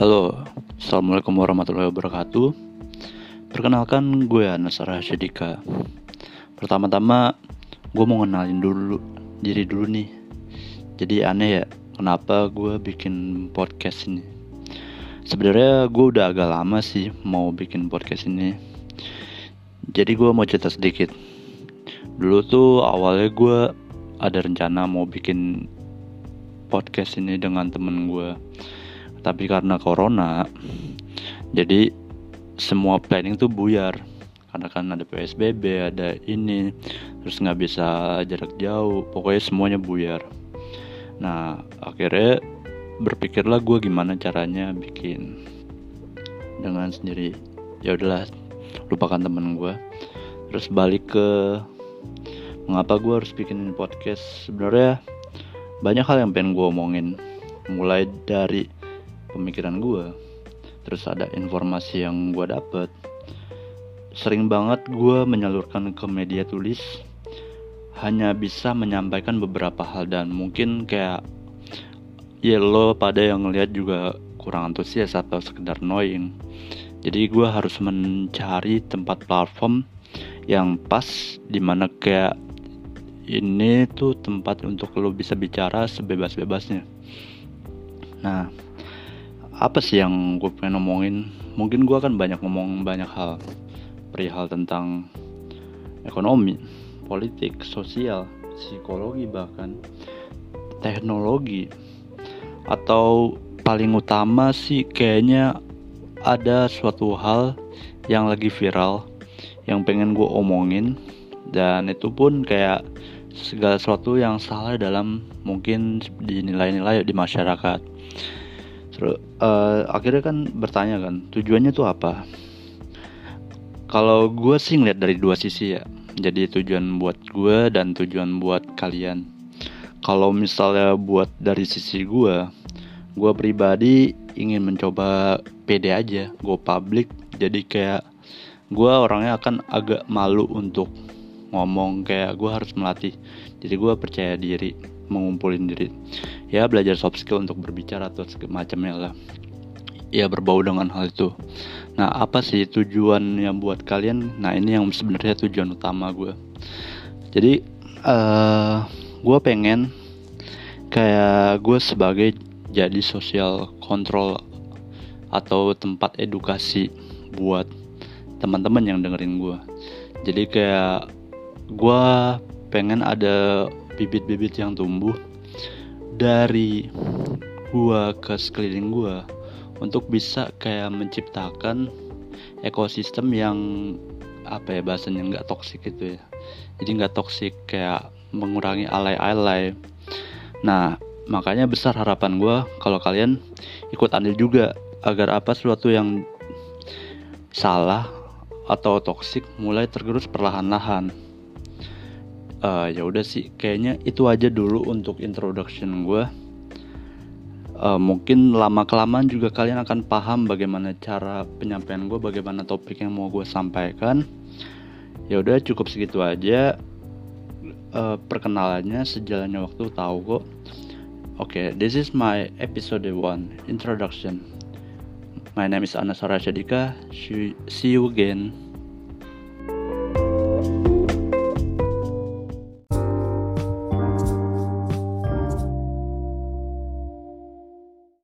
Halo, Assalamualaikum warahmatullahi wabarakatuh. Perkenalkan gue Anasara Syedika Pertama-tama gue mau kenalin dulu diri dulu nih. Jadi aneh ya, kenapa gue bikin podcast ini? Sebenarnya gue udah agak lama sih mau bikin podcast ini. Jadi gue mau cerita sedikit. Dulu tuh awalnya gue ada rencana mau bikin podcast ini dengan temen gue tapi karena corona jadi semua planning tuh buyar. Karena kan ada psbb ada ini terus nggak bisa jarak jauh pokoknya semuanya buyar. Nah akhirnya berpikirlah gue gimana caranya bikin dengan sendiri. Ya udahlah lupakan temen gue terus balik ke mengapa gue harus bikin podcast. Sebenarnya banyak hal yang pengen gue omongin. Mulai dari pemikiran gue terus ada informasi yang gue dapet. Sering banget gue menyalurkan ke media tulis. Hanya bisa menyampaikan beberapa hal dan mungkin kayak ya lo pada yang ngeliat juga kurang antusias atau sekedar knowing jadi gue harus mencari tempat platform yang pas di mana kayak ini tuh tempat untuk lo bisa bicara sebebas-bebasnya. Nah apa sih yang gue pengen ngomongin mungkin gue akan banyak ngomong banyak hal. Perihal tentang ekonomi politik sosial psikologi bahkan teknologi. Atau paling utama sih kayaknya ada suatu hal yang lagi viral yang pengen gue omongin. Dan itu pun kayak segala sesuatu yang salah dalam mungkin dinilai-nilai di masyarakat Terus uh, akhirnya kan bertanya kan tujuannya tuh apa? Kalau gue sih ngeliat dari dua sisi ya. Jadi tujuan buat gue dan tujuan buat kalian. Kalau misalnya buat dari sisi gue, gue pribadi ingin mencoba pede aja, gue public. Jadi kayak gue orangnya akan agak malu untuk ngomong kayak gue harus melatih. Jadi gue percaya diri mengumpulin diri ya belajar soft skill untuk berbicara atau semacamnya lah. Ya berbau dengan hal itu. Nah apa sih tujuan yang buat kalian? Nah ini yang sebenarnya tujuan utama gue jadi uh, gue pengen kayak gue sebagai jadi sosial kontrol atau tempat edukasi buat teman-teman yang dengerin gue jadi kayak gue pengen ada bibit-bibit yang tumbuh dari gua ke sekeliling gua untuk bisa kayak menciptakan ekosistem yang apa ya bahasanya nggak toksik gitu ya. Jadi nggak toksik kayak mengurangi alay-alay. Nah makanya besar harapan gue kalau kalian ikut andil juga agar apa sesuatu yang salah atau toksik mulai tergerus perlahan-lahan uh, ya udah sih kayaknya itu aja dulu untuk introduction gue uh, mungkin lama kelamaan juga kalian akan paham bagaimana cara penyampaian gue bagaimana topik yang mau gue sampaikan. Ya udah cukup segitu aja. Uh, perkenalannya sejalannya waktu tahu kok. Oke okay, this is my episode 1 introduction. My name is Anasara Syadika. See you again